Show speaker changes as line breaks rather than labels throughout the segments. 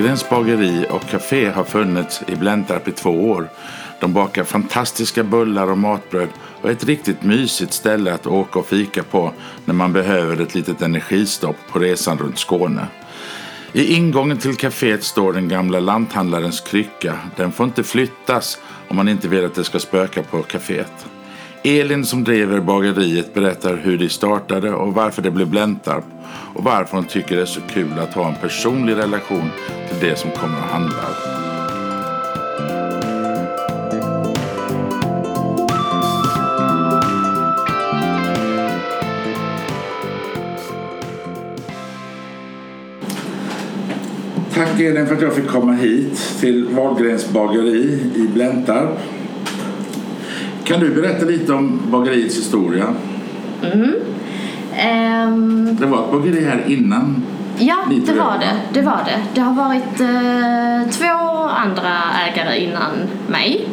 Wahlgrens bageri och café har funnits i Blentarp i två år. De bakar fantastiska bullar och matbröd och är ett riktigt mysigt ställe att åka och fika på när man behöver ett litet energistopp på resan runt Skåne. I ingången till kaféet står den gamla lanthandlarens krycka. Den får inte flyttas om man inte vill att det ska spöka på kaféet. Elin som driver bageriet berättar hur de startade och varför det blev Blentarp och varför hon tycker det är så kul att ha en personlig relation till det som kommer och handlar. Tack Elin för att jag fick komma hit till Wahlgrens bageri i Blentarp. Kan du berätta lite om bageriets historia?
Ehm,
Det var ett bageri här innan.
ja, det var det. Det var det. Det har varit eh, två andra ägare innan mig.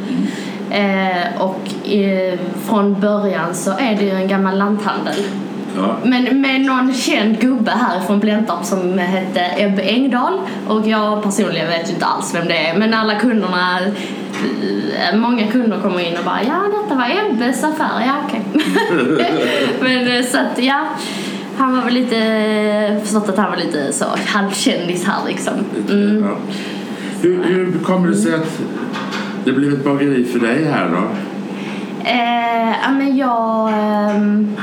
Eh, och eh, från början så är det ju en gammal lanthandel.
Ja.
Men med någon känd gubbe här från Blentarp som hette Ebbe Engdahl. Och jag personligen vet ju inte alls vem det är. Men alla kunderna, många kunder kommer in och bara ja detta var Ebbes affär, ja okej. Men eh, så att ja, han var väl lite, förstått att han var lite så halvkändis här liksom. Mm.
Ja. Hur, hur kommer det sig att det blev ett bageri för dig här då?
Eh, ja, men jag ehm,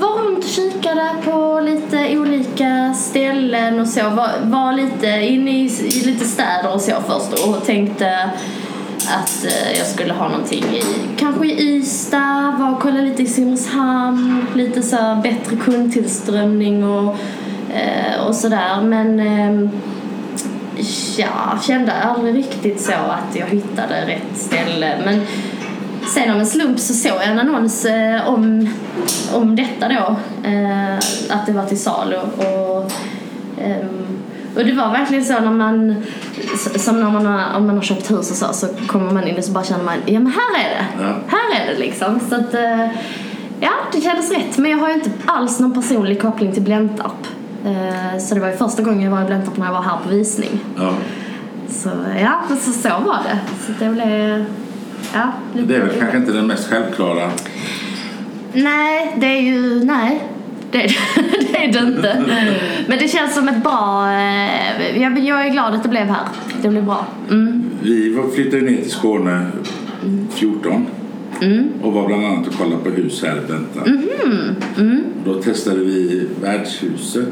var runt och kikade på lite olika ställen och så. Var, var lite inne i, i lite städer och så först och tänkte att eh, jag skulle ha någonting i kanske i Ystad, var och kolla lite i Simrishamn, lite så här bättre kundtillströmning och, eh, och sådär. Men eh, ja, kände aldrig riktigt så att jag hittade rätt ställe. Men sen av en slump så såg jag en annons eh, om, om detta då. Eh, att det var till salu. Och, ehm, och det var verkligen så när man, som när man har, om man har köpt hus och så, så kommer man in och så bara känner man, ja men här är det.
Ja.
Här är det liksom. Så att, eh, ja, det kändes rätt. Men jag har ju inte alls någon personlig koppling till Blentarp. Eh, Så det var ju första gången jag var i Blentarp när jag var här på visning.
Ja.
Så ja, så, så var det. Så det blev... Ja,
Det är väl kanske inte den mest självklara.
Nej, det är ju... Nej. Det, det är det inte. Men det känns som ett bra... eh, Jag, jag är glad att det blev här. Det blev bra. Mm.
Vi var- flyttade ner till Skåne 14
Mm.
och var bland annat och kollade på hus här i Blentarp.
Mhm. Mm.
Då testade vi värdshuset.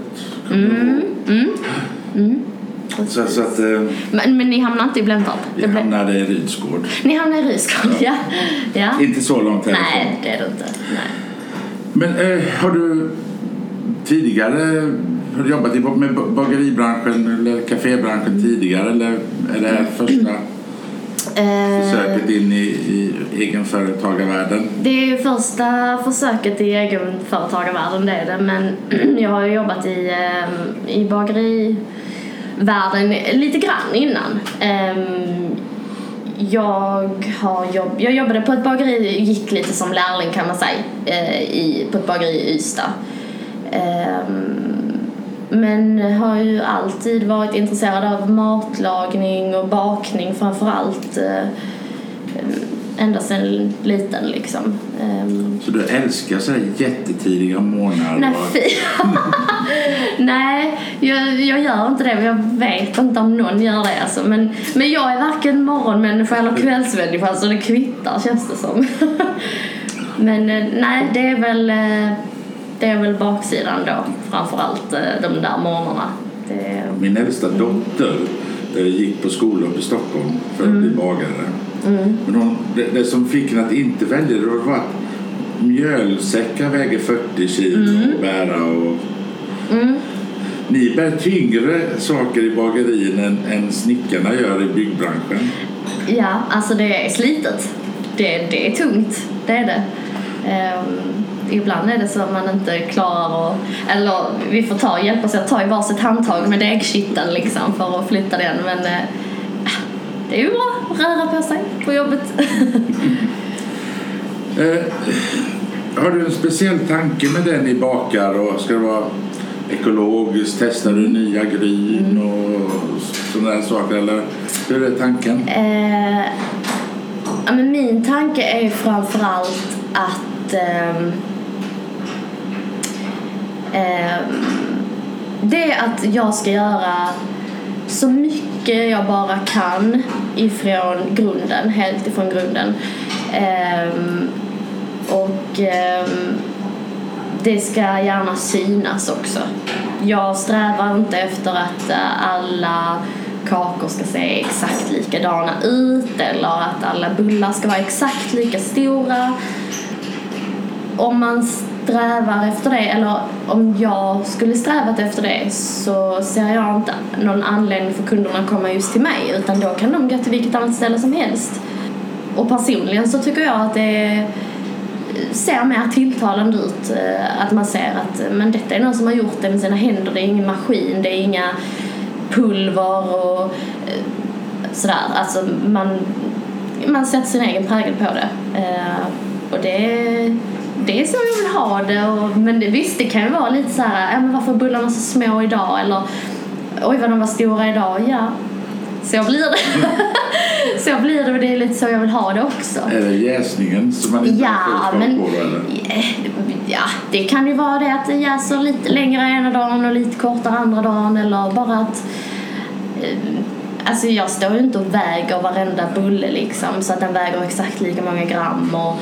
jag
Mm.
ihåg. Så, så att eh,
Men, men ni hamnade inte i Blentarp?
vi
blev-
hamnade i Rydsgård.
Ni hamnade i Rydsgård, ja. ja.
Inte så långt härifrån.
Nej, det är det inte. Nej.
Men eh, har du tidigare har du jobbat i, med bageribranschen eller kafébranschen tidigare eller är det här första
Eh,
försöket in i, i egenföretagarvärlden?
Det är ju första försöket i egenföretagarvärlden det är det men jag har ju jobbat i, ehm, i bagerivärlden lite grann innan. Jag, har jobb, jag jobbade på ett bageri, gick lite som lärling kan man säga, eh, i, på ett bageri i Ystad. Ehm, men har ju alltid varit intresserad av matlagning och bakning framför allt. Eh, ända sedan liten liksom. Ehm,
Så du älskar så här jättetidiga morgnar?
nej, fy. nej, jag, jag gör inte det. Jag vet inte om någon gör det alltså. Men, men jag är varken morgonmänniska eller kvällsmänniska så det kvittar känns det som. men eh, nej, det är väl eh, det är väl baksidan då framför allt eh, de där morgnarna. Det,
Min äldsta dotter gick på skola uppe i Stockholm för att bli bagare. Men hon, det, det som fick henne att inte välja det var att mjölsäckar väger 40 kilo att bära. Och, Ni bär tyngre saker i bagerin än, än snickarna gör i byggbranschen.
Ja, alltså det är slitet. Det, det är tungt, det är det. Ehm, ibland är det så att man inte klarar att... Eller vi får ta, hjälpas åt, ta i varsitt handtag med degkitteln liksom för att flytta den. Men eh, det är ju bra att röra på sig på jobbet.
Eh, har du en speciell tanke med det ni bakar? Och ska det vara ekologiskt? Testar du nya gryn
Mm.
och sådana saker? Eller hur är tanken?
Eh, ja, men min tanke är framförallt att ehm, ehm, det är att jag ska göra så mycket jag bara kan ifrån grunden, helt ifrån grunden. Um, och um, det ska gärna synas också. Jag strävar inte efter att eh, alla kakor ska se exakt likadana ut eller att alla bullar ska vara exakt lika stora. Om man strävar efter det, eller om jag skulle strävat efter det så ser jag inte någon anledning för kunderna att komma just till mig utan då kan de gå till vilket annat ställe som helst. Och personligen så tycker jag att det ser mer tilltalande ut. Eh, att man ser att eh, men detta är någon som har gjort det med sina händer. Det är ingen maskin, det är inga pulver och eh, sådär. Alltså man, man sätter sin egen prägel på det. Och det, det är så jag vill ha det. Och, men det, visst, det kan ju vara lite så här, ja, men varför är bullarna så små idag? Eller oj vad de var stora idag. Ja, så blir det. så blir det och det är lite så jag vill ha det också.
Är det jäsningen som man inte
Ja,
har
men
på då, eller?
ja, det kan ju vara det att det jäser lite längre ena dagen och lite kortare andra dagen eller bara att eh, Alltså jag står ju inte och väger varenda bulle liksom så att den väger exakt lika många gram och,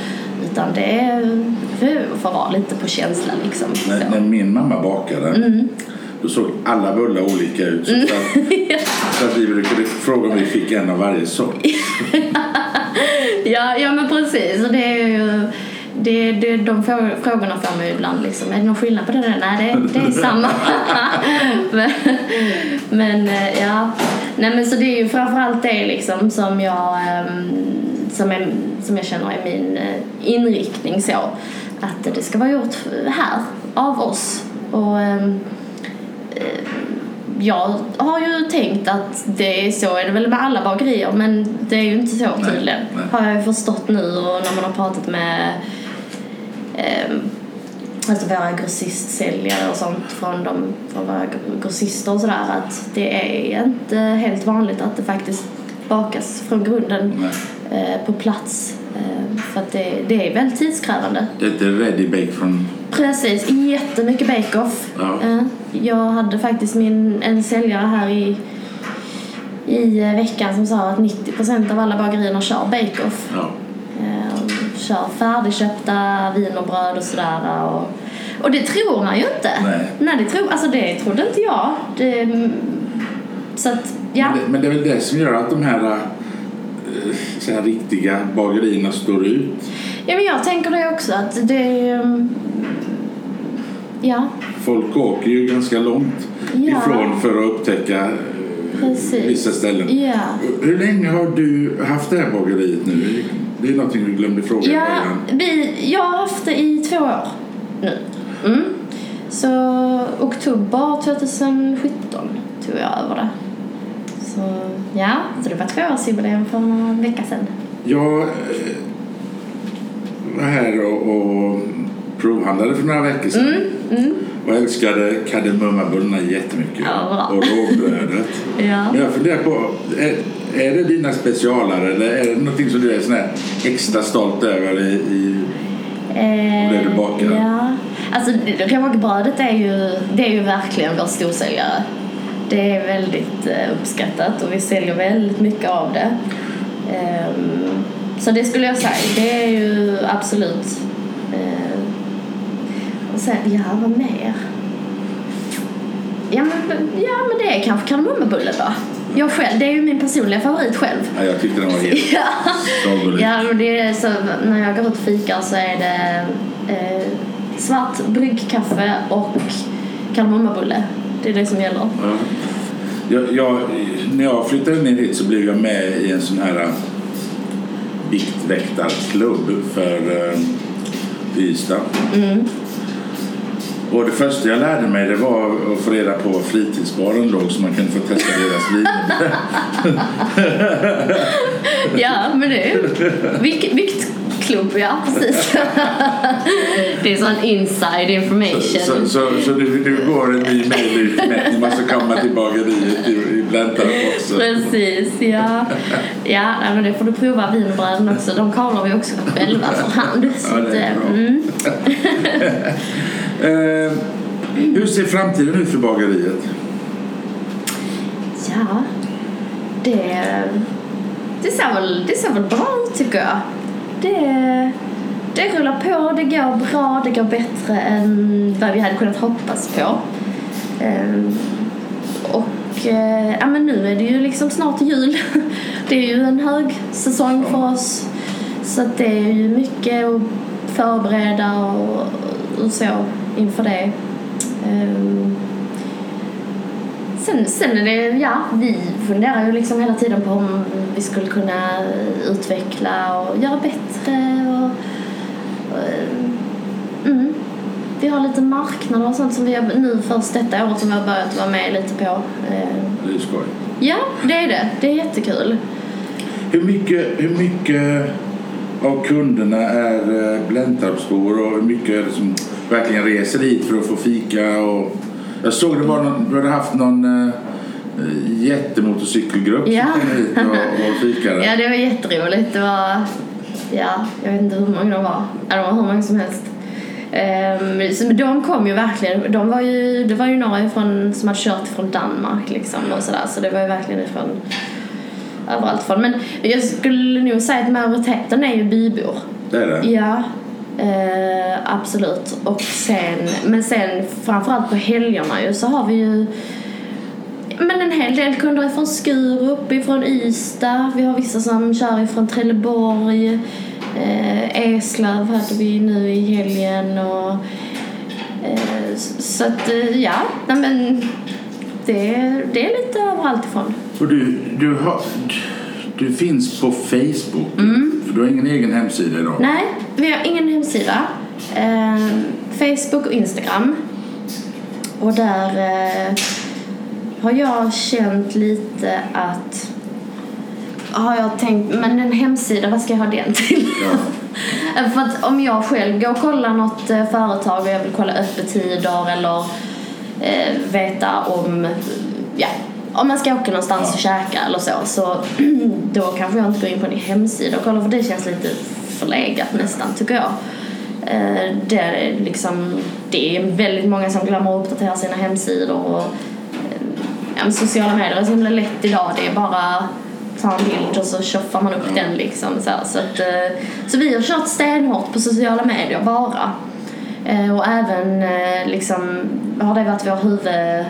utan det är- får vara lite på känsla liksom.
När,
Så.
när min mamma bakade
Mm.
då såg alla bullar olika ut. Så, att, så att vi brukade fråga om vi fick en av varje sort.
Ja, ja men precis. Det är ju, det, det, de frå- frågorna får man ju ibland. Liksom. Är det någon skillnad på det där? Nej, det, det är samma. men, men eh, ja, nej men så det är ju framförallt det liksom som jag, ehm, som, är, som jag känner är min eh, inriktning så. Att det ska vara gjort här, av oss. Och ehm, jag har ju tänkt att det är så är det väl med alla bagerier men det är ju inte så
Nej,
tydligen.
nej.
Har jag ju förstått nu och när man har pratat med eh, alltså våra grossistsäljare och sånt från, de, från våra gr- grossister och sådär att det är inte helt vanligt att det faktiskt bakas från grunden eh, på plats. Eh, för att det, det är väldigt tidskrävande.
Det är inte ready bake från...
Precis, jättemycket bake-off.
Ja.
Eh, Jag hade faktiskt min, en säljare här i, i eh, veckan som sa att 90% av alla bagerierna kör bake-off.
Ja.
Eh, Kör färdigköpta wienerbröd och sådär. Och, och det tror man ju inte.
Nej.
Nej det, tror, alltså det trodde inte jag. Det, så att, ja.
Men, det, men det är väl det som gör att de här, eh, så här riktiga bagerierna står ut.
ja men jag tänker det också att det... mm, Ja,
Folk åker ju ganska långt
Ja.
ifrån för att upptäcka eh,
Precis.
vissa ställen.
ja.
Hur länge har du haft det här bageriet nu? Det är någonting du glömde fråga
Ja, vi, jag har haft det i två år nu. Mm. Så oktober 2017 tog jag över det. Så ja, så det var tvåårsjubileum för några veckor sedan.
Jag eh, var här och, och provhandlade för några veckor sedan.
Mm.
Och älskade kardemummabullarna jättemycket.
Ja,
och rågbrödet.
Ja.
Men jag funderar på, är, är det dina specialare eller är det någonting som du är sån här extra stolt över i, i
Eh,
Det du bakar.
Ja. Alltså rågbrödet är ju, det är ju verkligen vår storsäljare. Det är väldigt eh, uppskattat och vi säljer väldigt mycket av det. Ehm, så det skulle jag säga, det är ju absolut. Eh, och sen, ja vad mer? Ja men, ja, men det är kanske kardemummabullen då. Jag själv, det är ju min personliga favorit själv.
Ja, jag tyckte den var helt
Ja. Ja, men det är så när jag går ut och fikar så är det eh, svart bryggkaffe och kardemummabulle. Det är det som gäller.
Ja. Jag, jag, när jag flyttade ner hit så blev jag med i en sån här äh, viktväktarklubb för äh, Ystad.
Mm.
Och det första jag lärde mig det var att få reda på var fritidsbaren låg så man kunde få testa deras viner.
Ja, men är ju vikt, Golfklubb, ja precis. det är sån inside information.
Så, så, så du, du går en ny mejl ut med att ni måste komma till bageriet i, Blentarp också?
Precis, ja. Ja, men det får du prova wienerbröden också. De kalar vi också själva för hand. Så
Ja, det är
att,
bra.
mm.
Eh, hur ser framtiden ut för bageriet?
Ja, det, det, ser väl, det ser väl bra ut tycker jag. Det, det rullar på, det går bra, det går bättre än vad vi hade kunnat hoppas på. Ehm, och eh, ja, men nu är det ju liksom snart jul. Det är ju en hög säsong för oss. Så det är ju mycket att förbereda och, och så inför det. Sen, sen är det, ja, vi funderar ju liksom hela tiden på om vi skulle kunna utveckla och göra bättre och, och mm. Vi har lite marknader och sånt som vi har, nu först detta året som vi har börjat vara med lite på.
Det är skoj.
Ja, det är det. Det är jättekul.
Hur mycket, hur mycket av kunderna är eh, Blentarpsbor och hur mycket är det som verkligen reser hit för att få fika? Och jag såg det var någon, du hade haft någon eh, jättemotorcykelgrupp
Ja.
som kom hit och, och fikade.
Ja, det var jätteroligt. Det var, ja, jag vet inte hur många de var. Ja, de var hur många som helst. Um, så de kom ju verkligen, de var ju, det var ju några ifrån, som hade kört från Danmark liksom och sådär. Så det var ju verkligen ifrån överallt från. Men jag skulle nog säga att majoriteten är ju bybor.
Det är det?
Ja, eh, absolut. Och sen, men sen framförallt på helgerna ju så har vi ju men en hel del kunder från Skurup, ifrån Ystad. Vi har vissa som kör ifrån Trelleborg. Eh, Eslöv hade vi nu i helgen. Och, eh, så att eh, ja, nej, men det, det är lite överallt ifrån.
Och du, du, har, du finns på Facebook? För du har ingen egen hemsida idag?
Nej, vi har ingen hemsida. Eh, Facebook och Instagram. Och där eh, har jag känt lite att har jag tänkt, men en hemsida, vad ska jag ha den till?
Ja.
För att om jag själv går och kollar något eh, företag och jag vill kolla öppettider eller eh, veta om, ja, om man ska åka någonstans
Ja.
och käka eller så, så då kanske jag inte går in på en hemsida och kollar för det känns lite förlegat nästan tycker jag. Eh, det, är liksom, det är väldigt många som glömmer att uppdatera sina hemsidor och eh, sociala medier är så himla lätt idag. Det är bara ta en bild och så tjoffar man upp den liksom. Så, här. så, att, eh, så vi har kört stenhårt på sociala medier bara. Eh, Och även eh, liksom har det varit vår huvud...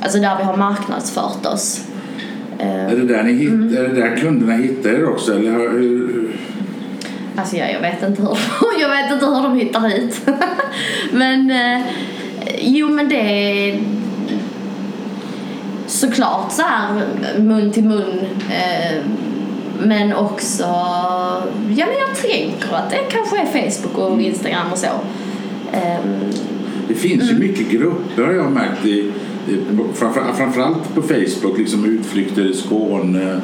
Alltså där vi har marknadsfört oss.
Är det där, ni hitt, är det där kunderna hittar er också? Eller hur,
Alltså jag, jag vet inte hur, jag vet inte hur de hittar hit. men eh, jo men det är såklart så här mun till mun. Eh, men också, ja men jag tänker att det kanske är Facebook och Instagram och så. Ehm,
Det finns ju mycket grupper har jag märkt i, framför, framförallt på Facebook, liksom utflykter i Skåne.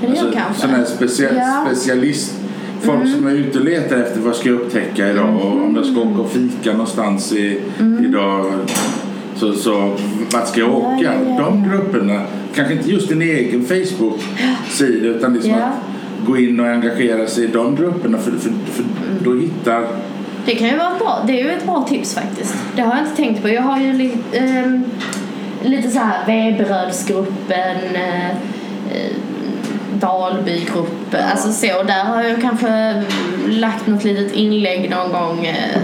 kanske.
sådana här specia,
Ja.
specialist, folk som är ute och letar efter vad ska jag upptäcka idag och om jag ska åka och fika någonstans i, idag så, så vart ska jag åka? De grupperna, kanske inte just din egen Facebook-sida utan liksom
Ja.
att gå in och engagera sig i de grupperna för, för, för då hittar
Det kan ju vara bra, det är ju ett bra tips faktiskt. Det har jag inte tänkt på. Jag har ju li, ehm, lite så här Veberödsgruppen, eh, Dalbygruppen, alltså så. Där har jag kanske lagt något litet inlägg någon gång. eh.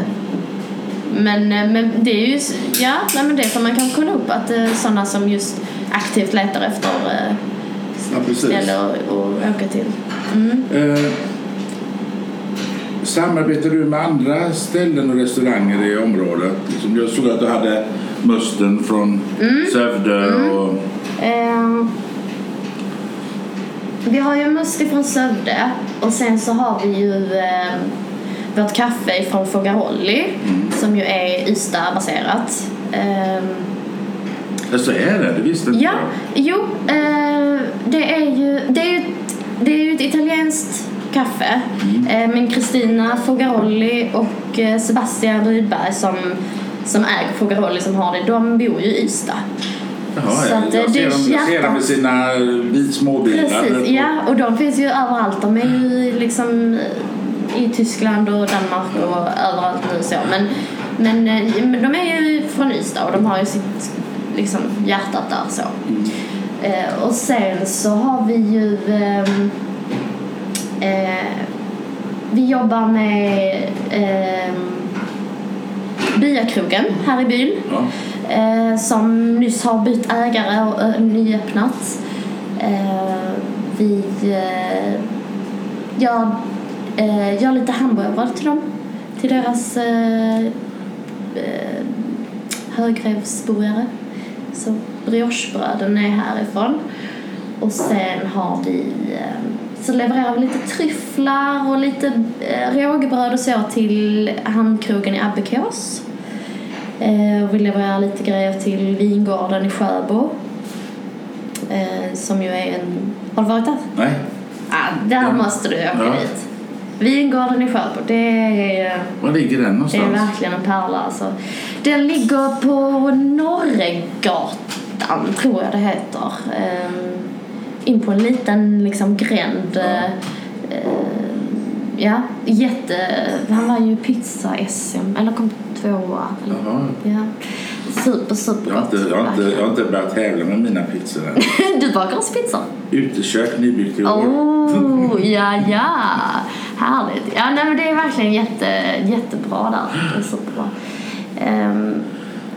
Men, eh, men det är ju, ja, nej, men det får man kanske kolla upp att eh, sådana som just aktivt letar efter
Ja, precis.
ställe att åka till. Mm.
Eh, samarbetar du med andra ställen och restauranger i området? Som jag såg att du hade Musten från Sövde och
Eh, vi har ju Musti från Sövde och sen så har vi ju eh, vårt kaffe från Fogarolli som ju är Ystad-baserat. Eh,
Ja, så är det, det visste inte
ja,
jag.
jo, eh, det är ju det är ju, ett- det är ju ett italienskt kaffe. Eh, men Kristina Fogarolli och eh, Sebastian Rydberg som, som äger Fogarolli som har det, de bor ju i Ystad.
Jaha,
Så att, eh,
jag, ser dem,
hjärtat.
med sina småbilar.
Precis, ja. Och de finns ju överallt. De är ju liksom i Tyskland och Danmark och överallt nu så. Men, men, eh, men de är ju från Ystad och de har ju sitt liksom, hjärtat där så. Eh, och sen så har vi ju ehm, eh, vi jobbar med eh, Byakrogen här i byn
Ja
eh, som nyss har bytt ägare och ö, nyöppnat. Eh, vi eh, gör, eh, gör lite hamburgare till dem, till deras eh, eh högrevsburgare. Så briochebröden är härifrån. Och sen har vi eh, så levererar vi lite tryfflar och lite eh, rågbröd och så till hamnkrogen i Abbekås. Eh, och vi levererar lite grejer till vingården i Sjöbo. Eh, som ju är en... Har du varit där?
Nej.
Ah, där måste du åka
Ja.
dit. Vingården i Sjöbo, det är,
Var ligger den
det är
någonstans?
verkligen en pärla alltså. Den ligger på Norregatan, tror jag det heter. Ehm, in på en liten liksom gränd.
Ja.
Eh, ja, jätte... Han var ju pizza-SM, eller kom tvåa.
Jaha.
ja. Super, super
Jag har, inte, jag, har inte, jag har inte börjat tävla med mina pizzor än.
Du bakar oss pizzor?
Utekök nybyggt i år.
Oh, ja, ja. Härligt. Ja, nej, men det är verkligen jätte, jättebra där. Det är superbra. Ehm,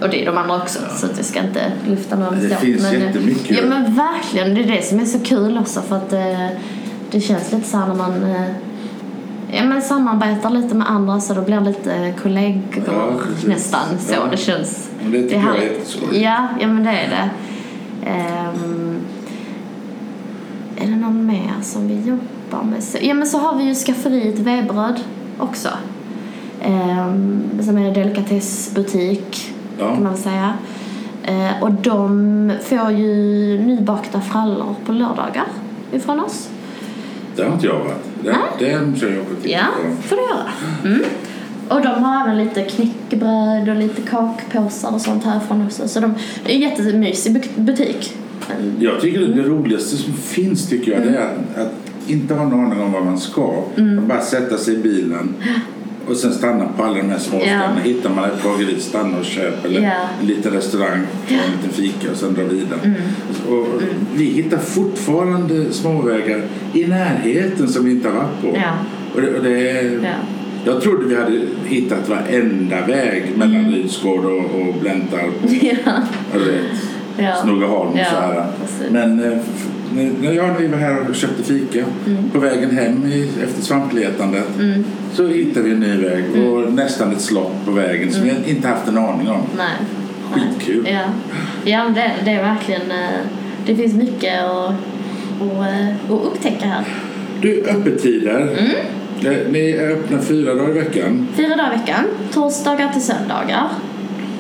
och det är de andra också, så att jag ska inte lyfta någon
Det
så.
finns
men,
jättemycket.
Ja, men verkligen. Det är det som är så kul också, för att eh, det känns lite så här när man eh, Ja, men samarbetar lite med andra så då blir det lite kollegor
Ja,
nästan så.
Ja.
Det känns...
Men det tycker jag är jätteskoj.
Ja, ja men det är det. Ehm, är det någon mer som vi jobbar med? Så, ja men så har vi ju skafferiet Vebröd också. Ehm, som är en delikatessbutik
Ja.
kan man säga. Eh, och de får ju nybakta frallor på lördagar ifrån oss.
Det har inte jag varit. Den, den ska jag till.
Ja, får du göra. Mm. Och de har även lite knäckebröd och lite kakpåsar och sånt härifrån också. Så de, det är en jättemysig bu- butik.
Jag tycker det, det roligaste som finns tycker jag det är att, inte ha någon aning om vad man ska.
Mm.
Bara sätta sig i bilen och sen stanna på alla de här små
Ja.
ställena. Hittar man ett bageri, stanna och köp. Eller
Ja.
en liten restaurang, ta en liten fika och sen dra vidare.
Mm.
Och Vi hittar fortfarande småvägar i närheten som vi inte har varit på.
Ja.
Och det, och det är,
Ja.
Jag trodde vi hade hittat varenda väg mellan Rydsgård och, och Bläntarp. Vet,
Ja.
Snogaholm och
Ja,
så här. Men eh, när jag var här och köpte fika
Mm.
på vägen hem i, efter svampletandet så hittade vi en ny väg
Mm.
och nästan ett slott på vägen som jag inte haft en aning om.
Nej.
Skitkul.
Ja, ja det, det är verkligen... eh, Det finns mycket att, att, eh, att upptäcka här.
Du, öppettider.
Mm.
Ni är öppna fyra dagar i veckan.
Fyra dagar i veckan. Torsdagar till söndagar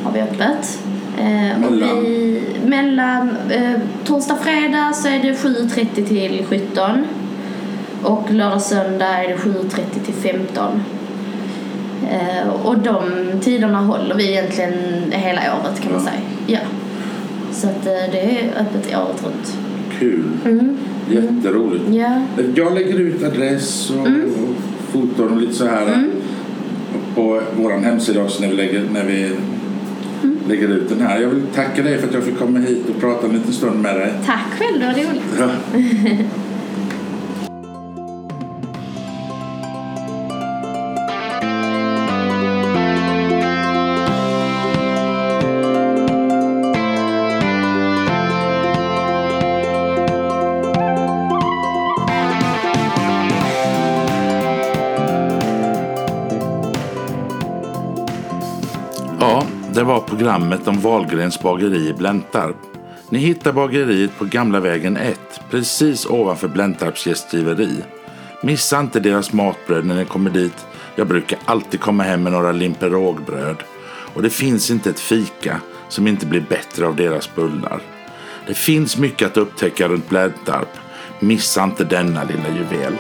har vi öppet. Eh, och
Mellan?
Vi, mellan eh, torsdag fredag så är det 7.30 till 17. Och lördag söndag är det 7.30 till 15. Eh, och de tiderna håller vi egentligen hela året kan man
Ja.
säga. Ja. Så att eh, det är öppet året runt.
Kul.
Mm.
Jätteroligt.
Ja.
Jag lägger ut adress och,
Mm.
och foton och lite så här på vår hemsida också när vi, lägger, när vi
Mm.
Lägger ut den här. Jag vill tacka dig för att jag fick komma hit och prata en liten stund med dig.
Tack själv, det var roligt.
programmet om Wahlgrens bageri i Blentarp. Ni hittar bageriet på Gamla vägen 1, precis ovanför Blentarps gästgiveri. Missa inte deras matbröd när ni kommer dit. Jag brukar alltid komma hem med några limper rågbröd. Och det finns inte ett fika som inte blir bättre av deras bullar. Det finns mycket att upptäcka runt Blentarp. Missa inte denna lilla juvel.